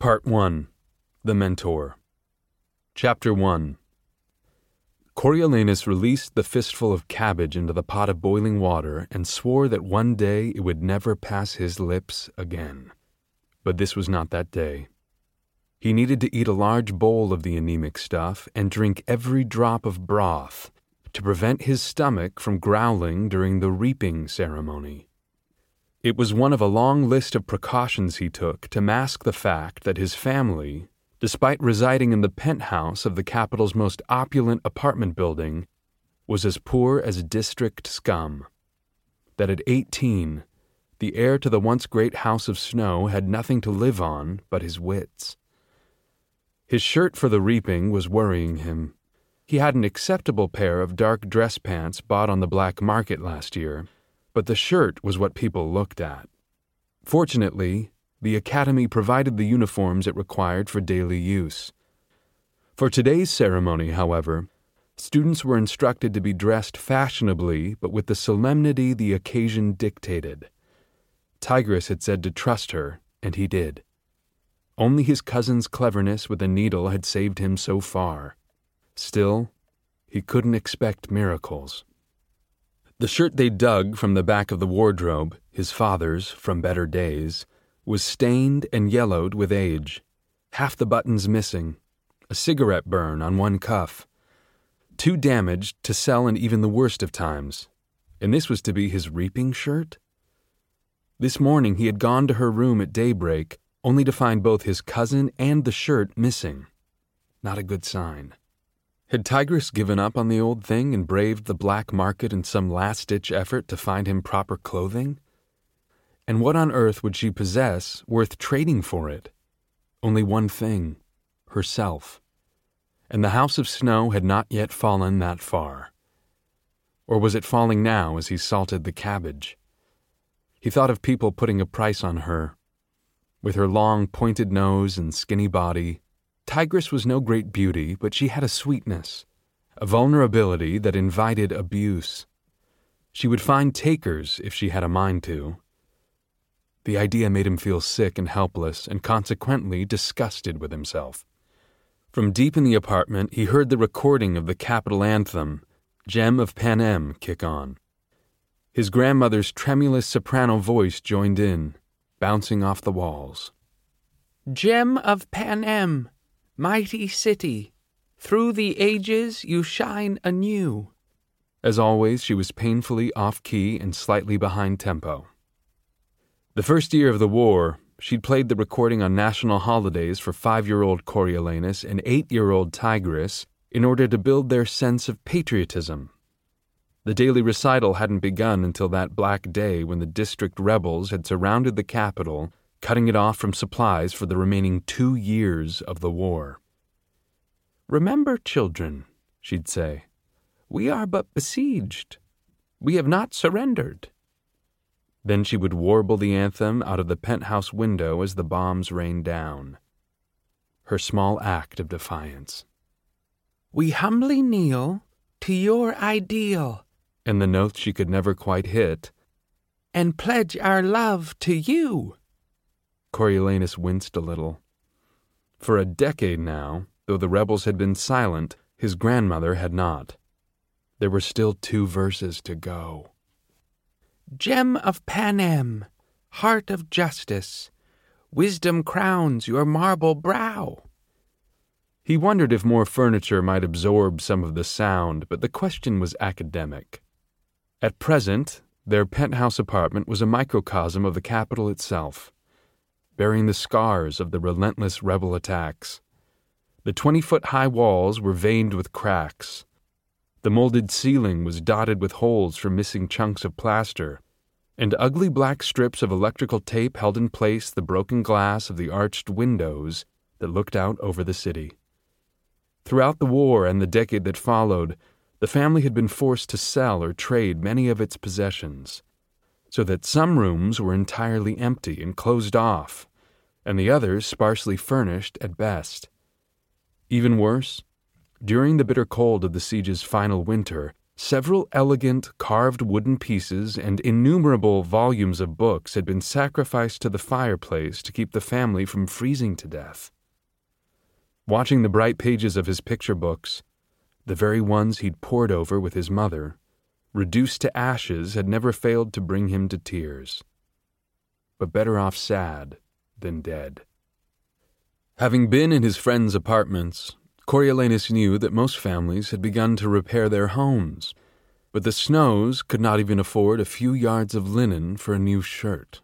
Part 1 The Mentor. Chapter 1 Coriolanus released the fistful of cabbage into the pot of boiling water and swore that one day it would never pass his lips again. But this was not that day. He needed to eat a large bowl of the anemic stuff and drink every drop of broth to prevent his stomach from growling during the reaping ceremony. It was one of a long list of precautions he took to mask the fact that his family, despite residing in the penthouse of the Capitol's most opulent apartment building, was as poor as district scum. That at 18, the heir to the once great house of snow had nothing to live on but his wits. His shirt for the reaping was worrying him. He had an acceptable pair of dark dress pants bought on the black market last year but the shirt was what people looked at. Fortunately, the Academy provided the uniforms it required for daily use. For today's ceremony, however, students were instructed to be dressed fashionably but with the solemnity the occasion dictated. Tigris had said to trust her, and he did. Only his cousin's cleverness with a needle had saved him so far. Still, he couldn't expect miracles. The shirt they dug from the back of the wardrobe, his father's from better days, was stained and yellowed with age, half the buttons missing, a cigarette burn on one cuff. Too damaged to sell in even the worst of times. And this was to be his reaping shirt? This morning he had gone to her room at daybreak, only to find both his cousin and the shirt missing. Not a good sign. Had Tigris given up on the old thing and braved the black market in some last ditch effort to find him proper clothing? And what on earth would she possess worth trading for it? Only one thing herself. And the house of snow had not yet fallen that far. Or was it falling now as he salted the cabbage? He thought of people putting a price on her. With her long, pointed nose and skinny body, Tigris was no great beauty, but she had a sweetness, a vulnerability that invited abuse. She would find takers if she had a mind to. The idea made him feel sick and helpless, and consequently disgusted with himself. From deep in the apartment, he heard the recording of the Capitol anthem, Gem of Panem, kick on. His grandmother's tremulous soprano voice joined in, bouncing off the walls. Gem of Panem, mighty city, through the ages you shine anew. As always, she was painfully off key and slightly behind tempo. The first year of the war, she'd played the recording on national holidays for five year old Coriolanus and eight year old Tigris in order to build their sense of patriotism. The daily recital hadn't begun until that black day when the district rebels had surrounded the Capitol cutting it off from supplies for the remaining two years of the war. Remember, children, she'd say, we are but besieged. We have not surrendered. Then she would warble the anthem out of the penthouse window as the bombs rained down. Her small act of defiance. We humbly kneel to your ideal. And the note she could never quite hit. And pledge our love to you. Coriolanus winced a little. For a decade now, though the rebels had been silent, his grandmother had not. There were still two verses to go. Gem of Panem, heart of justice, wisdom crowns your marble brow. He wondered if more furniture might absorb some of the sound, but the question was academic. At present, their penthouse apartment was a microcosm of the Capitol itself bearing the scars of the relentless rebel attacks. The 20 foot high walls were veined with cracks. The molded ceiling was dotted with holes from missing chunks of plaster, and ugly black strips of electrical tape held in place the broken glass of the arched windows that looked out over the city. Throughout the war and the decade that followed, the family had been forced to sell or trade many of its possessions, so that some rooms were entirely empty and closed off, and the others sparsely furnished at best. Even worse, during the bitter cold of the siege's final winter, Several elegant carved wooden pieces and innumerable volumes of books had been sacrificed to the fireplace to keep the family from freezing to death. Watching the bright pages of his picture books, the very ones he'd pored over with his mother, reduced to ashes, had never failed to bring him to tears. But better off sad than dead. Having been in his friends' apartments, Coriolanus knew that most families had begun to repair their homes, but the Snows could not even afford a few yards of linen for a new shirt.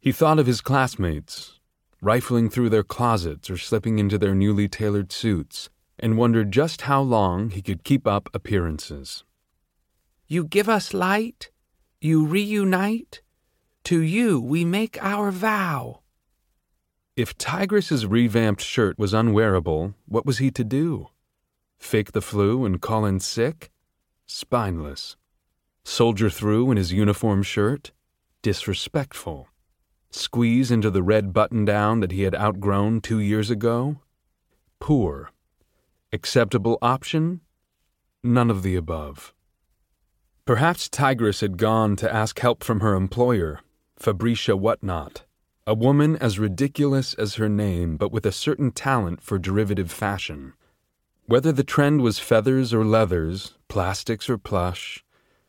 He thought of his classmates, rifling through their closets or slipping into their newly tailored suits, and wondered just how long he could keep up appearances. You give us light, you reunite, to you we make our vow. If Tigris's revamped shirt was unwearable, what was he to do? Fake the flu and call in sick? Spineless. Soldier through in his uniform shirt? Disrespectful. Squeeze into the red button down that he had outgrown two years ago? Poor. Acceptable option? None of the above. Perhaps Tigris had gone to ask help from her employer, Fabricia Whatnot a woman as ridiculous as her name, but with a certain talent for derivative fashion. Whether the trend was feathers or leathers, plastics or plush,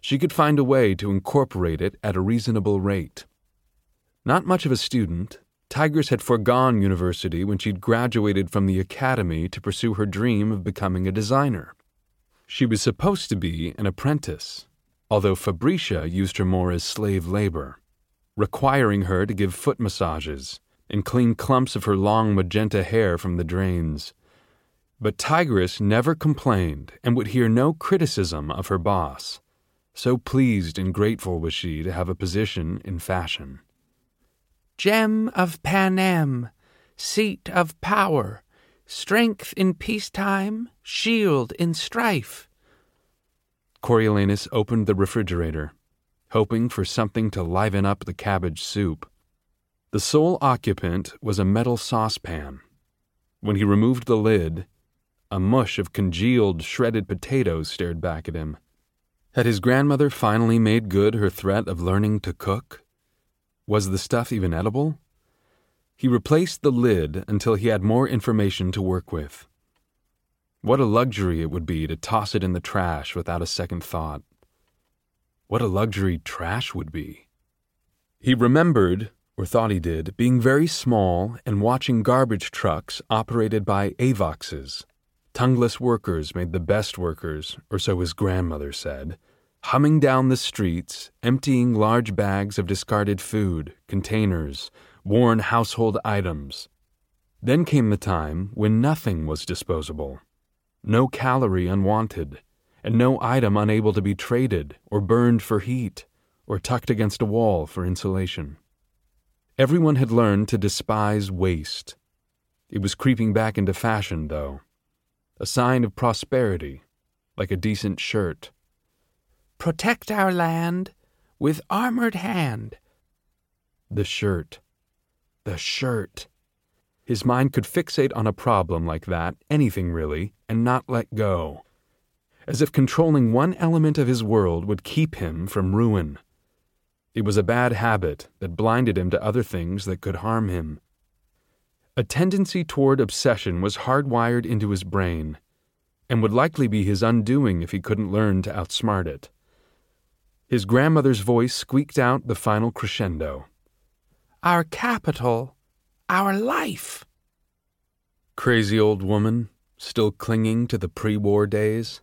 she could find a way to incorporate it at a reasonable rate. Not much of a student, Tigris had foregone university when she'd graduated from the academy to pursue her dream of becoming a designer. She was supposed to be an apprentice, although Fabricia used her more as slave labor requiring her to give foot massages and clean clumps of her long magenta hair from the drains. But Tigris never complained and would hear no criticism of her boss. So pleased and grateful was she to have a position in fashion. Gem of Panem, seat of power, strength in peacetime, shield in strife. Coriolanus opened the refrigerator hoping for something to liven up the cabbage soup. The sole occupant was a metal saucepan. When he removed the lid, a mush of congealed, shredded potatoes stared back at him. Had his grandmother finally made good her threat of learning to cook? Was the stuff even edible? He replaced the lid until he had more information to work with. What a luxury it would be to toss it in the trash without a second thought. What a luxury trash would be. He remembered, or thought he did, being very small and watching garbage trucks operated by Avoxes. Tongueless workers made the best workers, or so his grandmother said, humming down the streets, emptying large bags of discarded food, containers, worn household items. Then came the time when nothing was disposable. No calorie unwanted and no item unable to be traded or burned for heat or tucked against a wall for insulation. Everyone had learned to despise waste. It was creeping back into fashion, though. A sign of prosperity, like a decent shirt. Protect our land with armored hand. The shirt. The shirt. His mind could fixate on a problem like that, anything really, and not let go as if controlling one element of his world would keep him from ruin. It was a bad habit that blinded him to other things that could harm him. A tendency toward obsession was hardwired into his brain, and would likely be his undoing if he couldn't learn to outsmart it. His grandmother's voice squeaked out the final crescendo Our Capitol, our life. Crazy old woman, still clinging to the pre war days.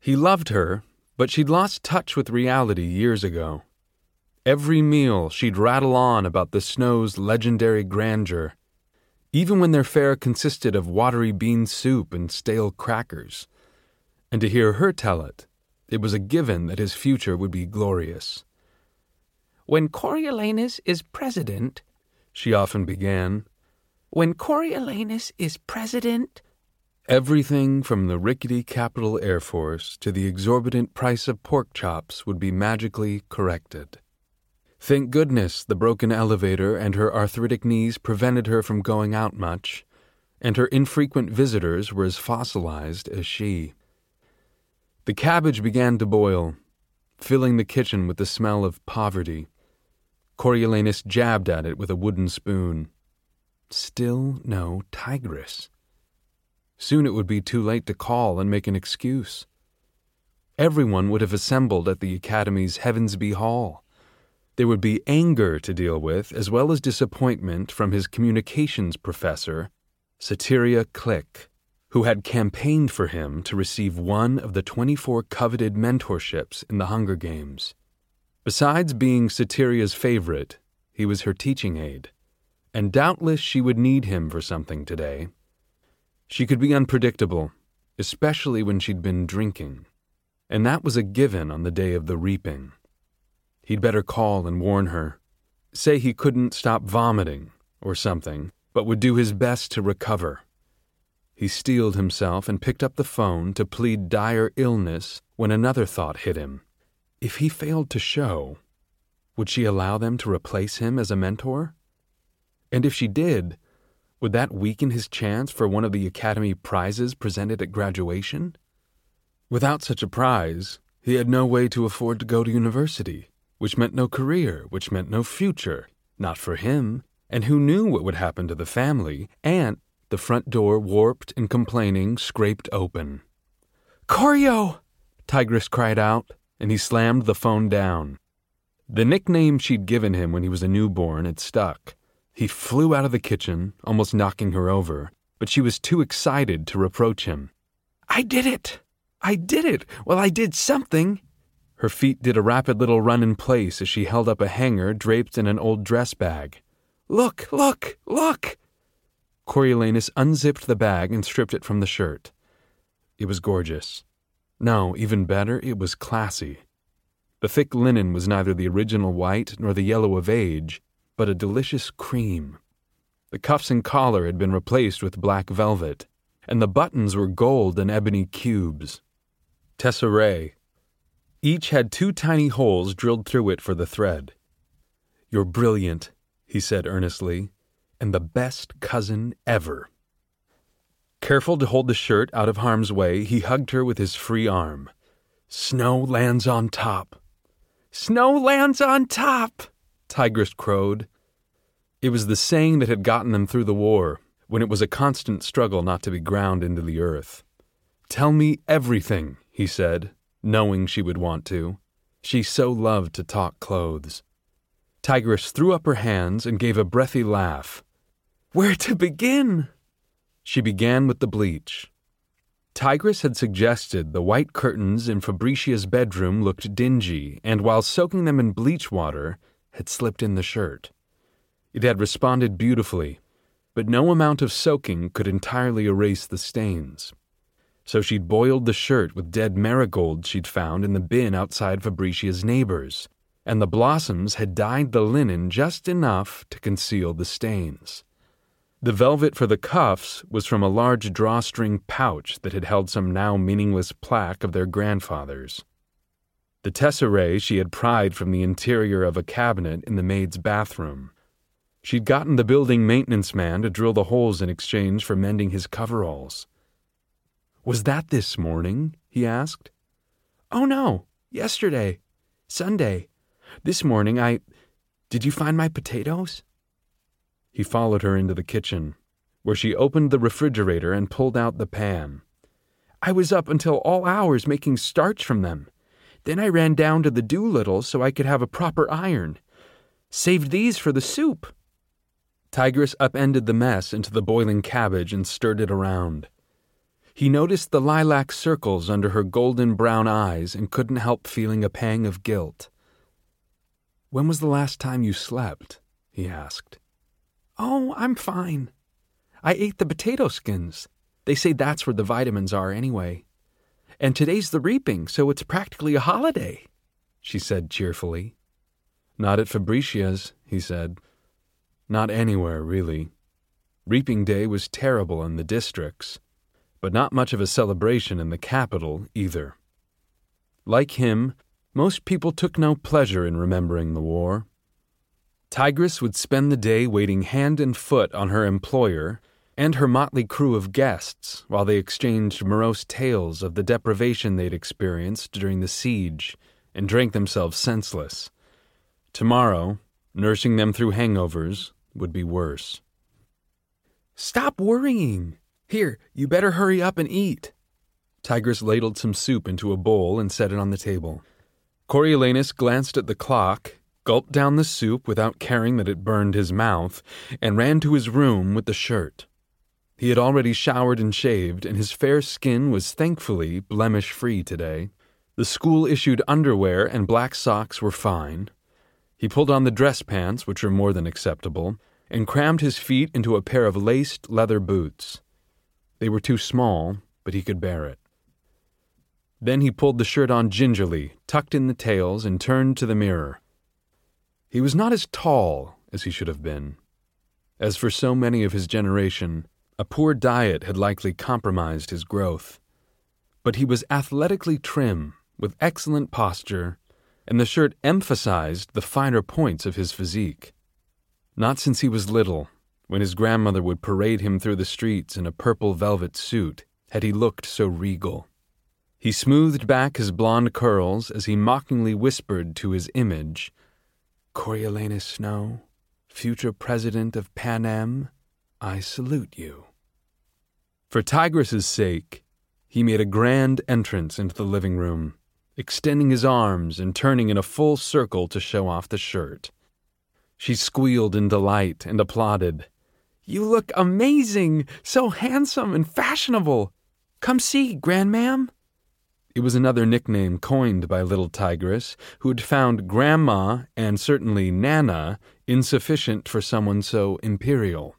He loved her, but she'd lost touch with reality years ago. Every meal she'd rattle on about the snow's legendary grandeur, even when their fare consisted of watery bean soup and stale crackers. And to hear her tell it, it was a given that his future would be glorious. When Coriolanus is president, she often began, when Coriolanus is president, Everything from the rickety Capitol Air Force to the exorbitant price of pork chops would be magically corrected. Thank goodness the broken elevator and her arthritic knees prevented her from going out much, and her infrequent visitors were as fossilized as she. The cabbage began to boil, filling the kitchen with the smell of poverty. Coriolanus jabbed at it with a wooden spoon. Still no Tigris. Soon it would be too late to call and make an excuse. Everyone would have assembled at the Academy's Heavensby Hall. There would be anger to deal with, as well as disappointment from his communications professor, Satyria Click, who had campaigned for him to receive one of the 24 coveted mentorships in the Hunger Games. Besides being Satyria's favorite, he was her teaching aide, and doubtless she would need him for something today. She could be unpredictable, especially when she'd been drinking, and that was a given on the day of the reaping. He'd better call and warn her. Say he couldn't stop vomiting, or something, but would do his best to recover. He steeled himself and picked up the phone to plead dire illness when another thought hit him. If he failed to show, would she allow them to replace him as a mentor? And if she did, would that weaken his chance for one of the Academy prizes presented at graduation? Without such a prize, he had no way to afford to go to university which meant no career, which meant no future, not for him, and who knew what would happen to the family, and the front door, warped and complaining, scraped open. Corio! Tigris cried out, and he slammed the phone down. The nickname she'd given him when he was a newborn had stuck. He flew out of the kitchen, almost knocking her over, but she was too excited to reproach him. I did it! I did it! Well, I did something! Her feet did a rapid little run in place as she held up a hanger draped in an old dress bag. Look, look, look! Coriolanus unzipped the bag and stripped it from the shirt. It was gorgeous. No, even better, it was classy. The thick linen was neither the original white nor the yellow of age, but a delicious cream. The cuffs and collar had been replaced with black velvet, and the buttons were gold and ebony cubes. Tesserae, each had two tiny holes drilled through it for the thread. You're brilliant, he said earnestly, and the best cousin ever. Careful to hold the shirt out of harm's way, he hugged her with his free arm. Snow lands on top. Snow lands on top, Tigris crowed. It was the saying that had gotten them through the war, when it was a constant struggle not to be ground into the earth. Tell me everything, he said, knowing she would want to. She so loved to talk clothes. Tigris threw up her hands and gave a breathy laugh. Where to begin? She began with the bleach. Tigris had suggested the white curtains in Fabricia's bedroom looked dingy, and while soaking them in bleach water, had slipped in the shirt. It had responded beautifully, but no amount of soaking could entirely erase the stains so she'd boiled the shirt with dead marigolds she'd found in the bin outside Fabricia's neighbors, and the blossoms had dyed the linen just enough to conceal the stains. The velvet for the cuffs was from a large drawstring pouch that had held some now meaningless plaque of their grandfathers. The tesserae she had pried from the interior of a cabinet in the maid's bathroom. She'd gotten the building maintenance man to drill the holes in exchange for mending his coveralls. Was that this morning? he asked. Oh, no, yesterday, Sunday. This morning I. Did you find my potatoes? He followed her into the kitchen, where she opened the refrigerator and pulled out the pan. I was up until all hours making starch from them. Then I ran down to the Doolittle so I could have a proper iron. Saved these for the soup. Tigris upended the mess into the boiling cabbage and stirred it around. He noticed the lilac circles under her golden brown eyes and couldn't help feeling a pang of guilt. When was the last time you slept? he asked. Oh, I'm fine. I ate the potato skins. They say that's where the vitamins are anyway. And today's the reaping, so it's practically a holiday, she said cheerfully. Not at Fabricia's, he said. Not anywhere, really. Reaping day was terrible in the districts but not much of a celebration in the Capitol either. Like him, most people took no pleasure in remembering the war. Tigris would spend the day waiting hand and foot on her employer, and her motley crew of guests while they exchanged morose tales of the deprivation they'd experienced during the siege and drank themselves senseless. Tomorrow, nursing them through hangovers would be worse. Stop worrying. Here, you better hurry up and eat. Tigris ladled some soup into a bowl and set it on the table. Coriolanus glanced at the clock, gulped down the soup without caring that it burned his mouth, and ran to his room with the shirt. He had already showered and shaved, and his fair skin was thankfully blemish free today. The school issued underwear and black socks were fine. He pulled on the dress pants, which were more than acceptable, and crammed his feet into a pair of laced leather boots. They were too small, but he could bear it. Then he pulled the shirt on gingerly, tucked in the tails, and turned to the mirror. He was not as tall as he should have been. As for so many of his generation, a poor diet had likely compromised his growth. But he was athletically trim, with excellent posture, and the shirt emphasized the finer points of his physique. Not since he was little, when his grandmother would parade him through the streets in a purple velvet suit, had he looked so regal. He smoothed back his blond curls as he mockingly whispered to his image, Coriolanus Snow, future president of Panem, I salute you. For Tigris's sake, he made a grand entrance into the living room, extending his arms and turning in a full circle to show off the shirt. She squealed in delight and applauded. You look amazing, so handsome and fashionable. Come see, Grandma'am. It was another nickname coined by little Tigris, who had found Grandma and certainly Nana insufficient for someone so imperial.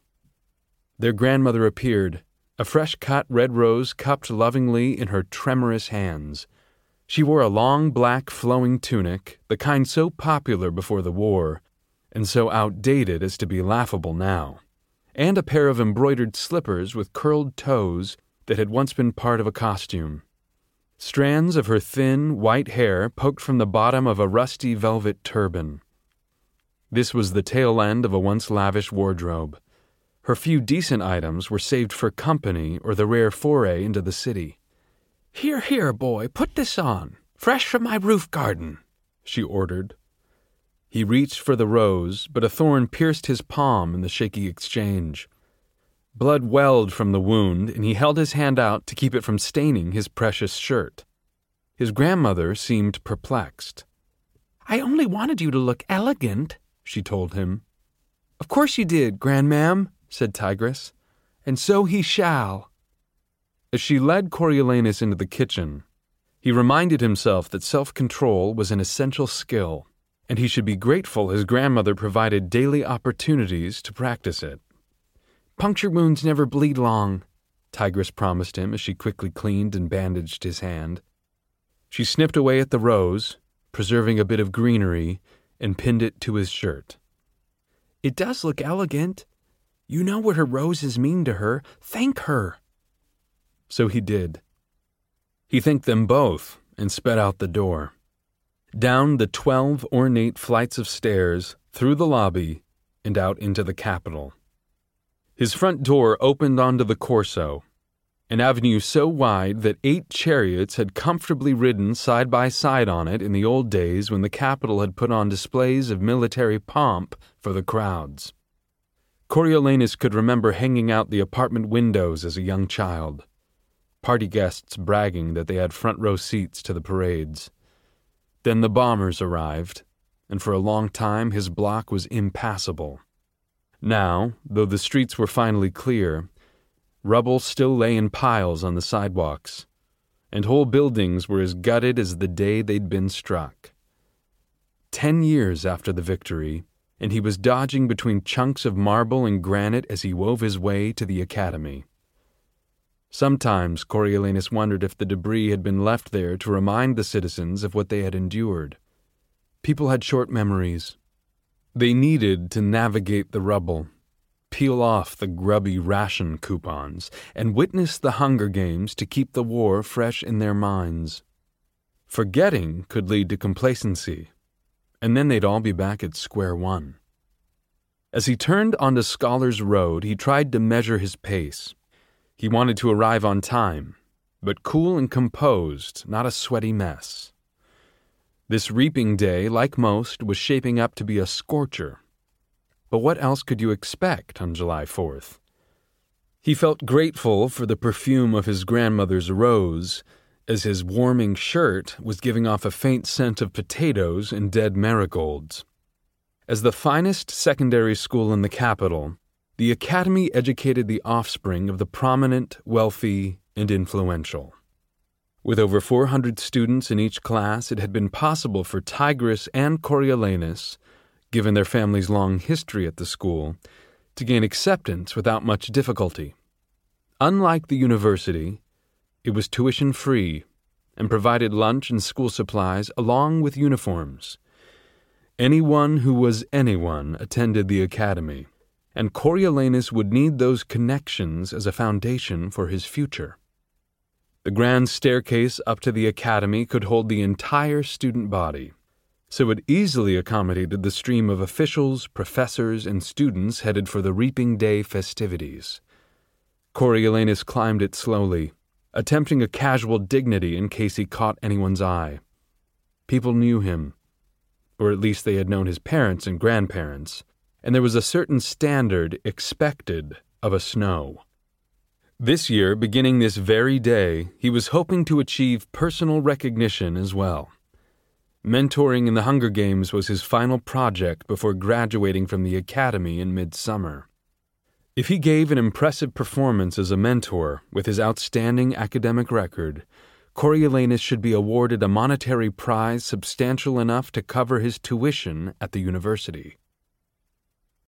Their grandmother appeared, a fresh cut red rose cupped lovingly in her tremorous hands. She wore a long black flowing tunic, the kind so popular before the war, and so outdated as to be laughable now, and a pair of embroidered slippers with curled toes that had once been part of a costume. Strands of her thin, white hair poked from the bottom of a rusty velvet turban. This was the tail end of a once lavish wardrobe. Her few decent items were saved for company or the rare foray into the city. Here, here, boy, put this on, fresh from my roof garden, she ordered. He reached for the rose, but a thorn pierced his palm in the shaky exchange. Blood welled from the wound, and he held his hand out to keep it from staining his precious shirt. His grandmother seemed perplexed. I only wanted you to look elegant, she told him. Of course you did, Grandma'am, said Tigris, and so he shall. As she led Coriolanus into the kitchen, he reminded himself that self control was an essential skill, and he should be grateful his grandmother provided daily opportunities to practice it. Puncture wounds never bleed long, Tigris promised him as she quickly cleaned and bandaged his hand. She snipped away at the rose, preserving a bit of greenery, and pinned it to his shirt. It does look elegant. You know what her roses mean to her. Thank her. So he did. He thanked them both and sped out the door. Down the twelve ornate flights of stairs, through the lobby, and out into the Capitol. His front door opened onto the Corso, an avenue so wide that eight chariots had comfortably ridden side by side on it in the old days when the Capitol had put on displays of military pomp for the crowds. Coriolanus could remember hanging out the apartment windows as a young child, party guests bragging that they had front row seats to the parades. Then the bombers arrived, and for a long time his block was impassable. Now, though the streets were finally clear, rubble still lay in piles on the sidewalks, and whole buildings were as gutted as the day they'd been struck. Ten years after the victory, and he was dodging between chunks of marble and granite as he wove his way to the academy. Sometimes Coriolanus wondered if the debris had been left there to remind the citizens of what they had endured. People had short memories, they needed to navigate the rubble, peel off the grubby ration coupons, and witness the Hunger Games to keep the war fresh in their minds. Forgetting could lead to complacency, and then they'd all be back at square one. As he turned onto Scholars Road, he tried to measure his pace. He wanted to arrive on time, but cool and composed, not a sweaty mess. This reaping day, like most, was shaping up to be a scorcher. But what else could you expect on July 4th? He felt grateful for the perfume of his grandmother's rose, as his warming shirt was giving off a faint scent of potatoes and dead marigolds. As the finest secondary school in the Capitol, the academy educated the offspring of the prominent, wealthy, and influential. With over 400 students in each class, it had been possible for Tigris and Coriolanus, given their family's long history at the school, to gain acceptance without much difficulty. Unlike the university, it was tuition free and provided lunch and school supplies along with uniforms. Anyone who was anyone attended the academy, and Coriolanus would need those connections as a foundation for his future. The grand staircase up to the academy could hold the entire student body, so it easily accommodated the stream of officials, professors, and students headed for the Reaping Day festivities. Coriolanus climbed it slowly, attempting a casual dignity in case he caught anyone's eye. People knew him, or at least they had known his parents and grandparents, and there was a certain standard expected of a snow. This year, beginning this very day, he was hoping to achieve personal recognition as well. Mentoring in the Hunger Games was his final project before graduating from the academy in midsummer. If he gave an impressive performance as a mentor with his outstanding academic record, Coriolanus should be awarded a monetary prize substantial enough to cover his tuition at the university.